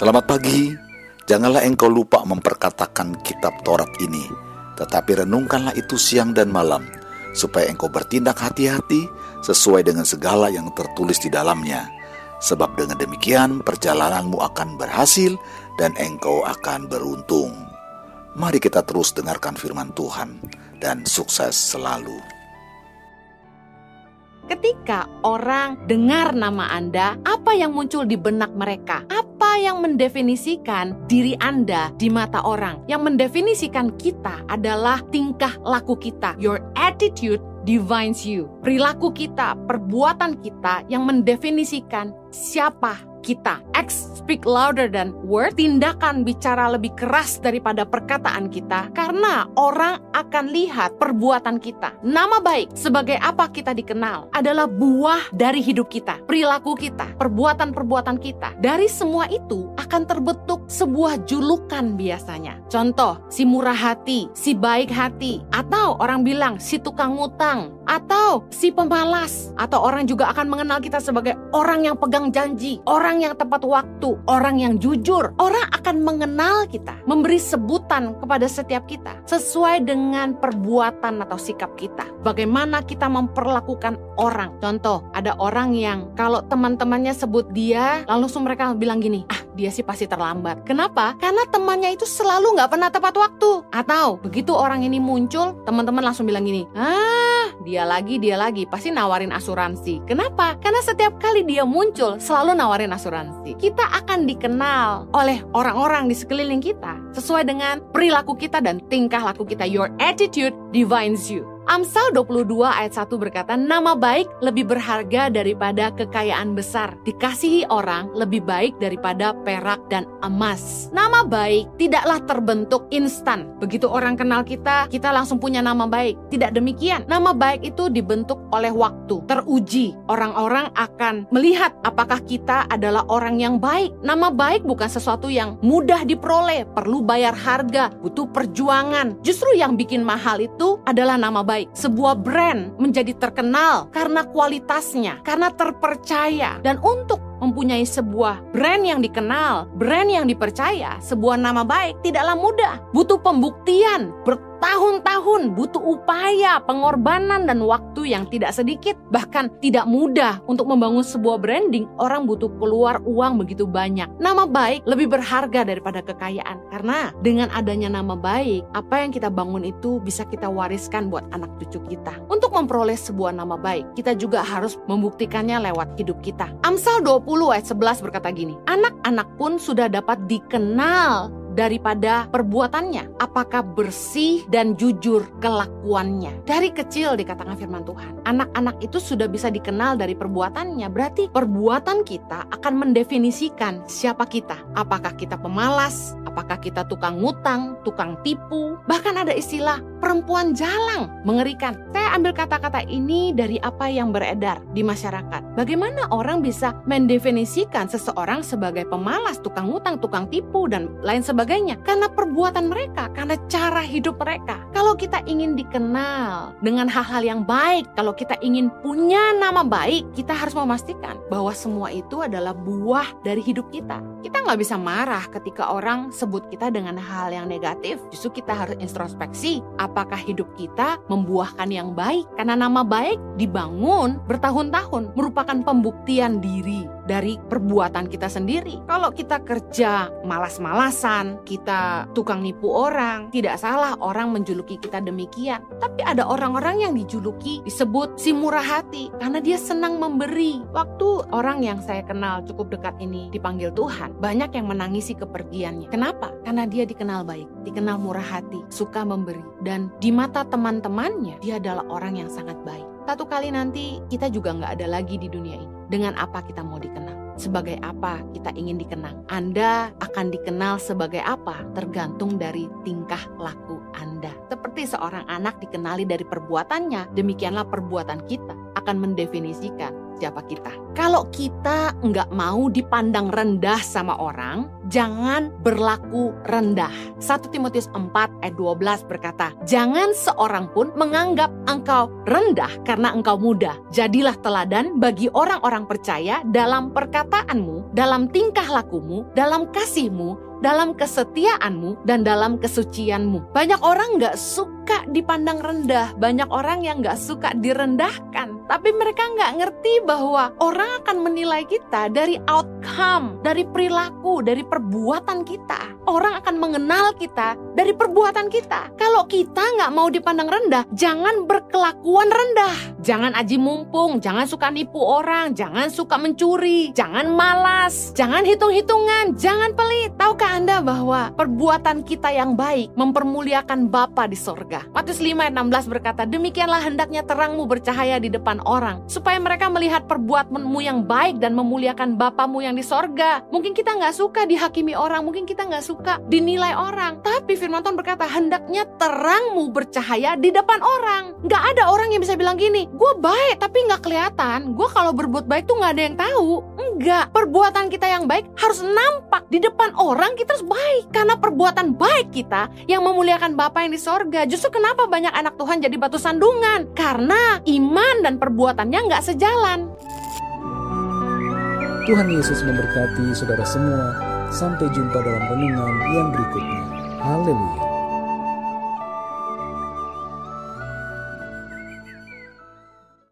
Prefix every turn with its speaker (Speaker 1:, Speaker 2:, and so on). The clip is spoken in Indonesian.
Speaker 1: Selamat pagi. Janganlah engkau lupa memperkatakan kitab Taurat ini, tetapi renungkanlah itu siang dan malam, supaya engkau bertindak hati-hati sesuai dengan segala yang tertulis di dalamnya. Sebab dengan demikian perjalananmu akan berhasil dan engkau akan beruntung. Mari kita terus dengarkan firman Tuhan dan sukses selalu.
Speaker 2: Ketika orang dengar nama Anda, apa yang muncul di benak mereka? Apa yang mendefinisikan diri Anda di mata orang? Yang mendefinisikan kita adalah tingkah laku kita, your attitude defines you. Perilaku kita, perbuatan kita yang mendefinisikan siapa kita. Acts speak louder than word. Tindakan bicara lebih keras daripada perkataan kita karena orang akan lihat perbuatan kita. Nama baik sebagai apa kita dikenal adalah buah dari hidup kita, perilaku kita, perbuatan-perbuatan kita. Dari semua itu akan terbentuk sebuah julukan biasanya. Contoh, si murah hati, si baik hati, atau orang bilang si tukang ngutang, atau si pemalas, atau orang juga akan mengenal kita sebagai orang yang pegang janji, orang yang tepat waktu, orang yang jujur. Orang akan mengenal kita, memberi sebutan kepada setiap kita sesuai dengan perbuatan atau sikap kita. Bagaimana kita memperlakukan orang. Contoh, ada orang yang kalau teman-temannya sebut dia, langsung mereka bilang gini, ah dia sih pasti terlambat. Kenapa? Karena temannya itu selalu nggak pernah tepat waktu. Atau begitu orang ini muncul, teman-teman langsung bilang gini, ah dia lagi, dia lagi, pasti nawarin asuransi. Kenapa? Karena setiap kali dia muncul, selalu nawarin asuransi. Kita akan dikenal oleh orang-orang di sekeliling kita sesuai dengan perilaku kita dan tingkah laku kita. Your attitude defines you. Amsal 22 ayat 1 berkata, nama baik lebih berharga daripada kekayaan besar. Dikasihi orang lebih baik daripada perak dan emas. Nama baik tidaklah terbentuk instan. Begitu orang kenal kita, kita langsung punya nama baik. Tidak demikian. Nama baik itu dibentuk oleh waktu, teruji. Orang-orang akan melihat apakah kita adalah orang yang baik. Nama baik bukan sesuatu yang mudah diperoleh, perlu bayar harga, butuh perjuangan. Justru yang bikin mahal itu adalah nama baik baik. Sebuah brand menjadi terkenal karena kualitasnya, karena terpercaya. Dan untuk mempunyai sebuah brand yang dikenal, brand yang dipercaya, sebuah nama baik tidaklah mudah. Butuh pembuktian, bertahun-tahun, butuh upaya, pengorbanan dan waktu yang tidak sedikit, bahkan tidak mudah untuk membangun sebuah branding. Orang butuh keluar uang begitu banyak. Nama baik lebih berharga daripada kekayaan karena dengan adanya nama baik, apa yang kita bangun itu bisa kita wariskan buat anak cucu kita. Untuk memperoleh sebuah nama baik, kita juga harus membuktikannya lewat hidup kita. Amsal 20 ayat 11 berkata gini, anak-anak pun sudah dapat dikenal daripada perbuatannya. Apakah bersih dan jujur kelakuannya? Dari kecil dikatakan firman Tuhan. Anak-anak itu sudah bisa dikenal dari perbuatannya. Berarti perbuatan kita akan mendefinisikan siapa kita. Apakah kita pemalas? Apakah kita tukang ngutang, tukang tipu? Bahkan ada istilah perempuan jalang. Mengerikan. Saya ambil kata-kata ini dari apa yang beredar di masyarakat. Bagaimana orang bisa mendefinisikan seseorang sebagai pemalas, tukang ngutang, tukang tipu, dan lain sebagainya sebagainya karena perbuatan mereka, karena cara hidup mereka. Kalau kita ingin dikenal dengan hal-hal yang baik, kalau kita ingin punya nama baik, kita harus memastikan bahwa semua itu adalah buah dari hidup kita. Kita nggak bisa marah ketika orang sebut kita dengan hal yang negatif. Justru kita harus introspeksi apakah hidup kita membuahkan yang baik. Karena nama baik dibangun bertahun-tahun merupakan pembuktian diri dari perbuatan kita sendiri. Kalau kita kerja malas-malasan, kita tukang nipu orang, tidak salah orang menjuluki kita demikian. Tapi ada orang-orang yang dijuluki disebut si murah hati karena dia senang memberi. Waktu orang yang saya kenal cukup dekat ini dipanggil Tuhan, banyak yang menangisi kepergiannya. Kenapa? Karena dia dikenal baik, dikenal murah hati, suka memberi. Dan di mata teman-temannya, dia adalah orang yang sangat baik. Satu kali nanti kita juga nggak ada lagi di dunia ini. Dengan apa kita mau dikenal? sebagai apa kita ingin dikenang. Anda akan dikenal sebagai apa tergantung dari tingkah laku Anda. Seperti seorang anak dikenali dari perbuatannya, demikianlah perbuatan kita akan mendefinisikan siapa kita. Kalau kita nggak mau dipandang rendah sama orang, jangan berlaku rendah. 1 Timotius 4 ayat 12 berkata, Jangan seorang pun menganggap engkau rendah karena engkau muda. Jadilah teladan bagi orang-orang percaya dalam perkataanmu, dalam tingkah lakumu, dalam kasihmu, dalam kesetiaanmu dan dalam kesucianmu. Banyak orang nggak suka dipandang rendah, banyak orang yang nggak suka direndahkan. Tapi mereka nggak ngerti bahwa orang akan menilai kita dari outcome, dari perilaku, dari perbuatan kita. Orang akan mengenal kita dari perbuatan kita. Kalau kita nggak mau dipandang rendah, jangan berkelakuan rendah. Jangan aji mumpung, jangan suka nipu orang, jangan suka mencuri, jangan malas, jangan hitung-hitungan, jangan pelit. Tahukah Anda bahwa perbuatan kita yang baik mempermuliakan Bapa di sorga? Matius 5 ayat 16 berkata, Demikianlah hendaknya terangmu bercahaya di depan orang, supaya mereka melihat perbuatanmu yang baik dan memuliakan Bapamu yang di sorga. Mungkin kita nggak suka dihakimi orang, mungkin kita nggak suka dinilai orang. Tapi firman Tuhan berkata, hendaknya terangmu bercahaya di depan orang. Nggak ada orang yang bisa bilang gini, gue baik tapi nggak kelihatan. Gue kalau berbuat baik tuh nggak ada yang tahu. Enggak, perbuatan kita yang baik harus nampak di depan orang kita harus baik. Karena perbuatan baik kita yang memuliakan Bapa yang di sorga. Justru kenapa banyak anak Tuhan jadi batu sandungan? Karena iman dan perbuatannya nggak sejalan.
Speaker 3: Tuhan Yesus memberkati saudara semua. Sampai jumpa dalam renungan yang berikutnya. Hallelujah.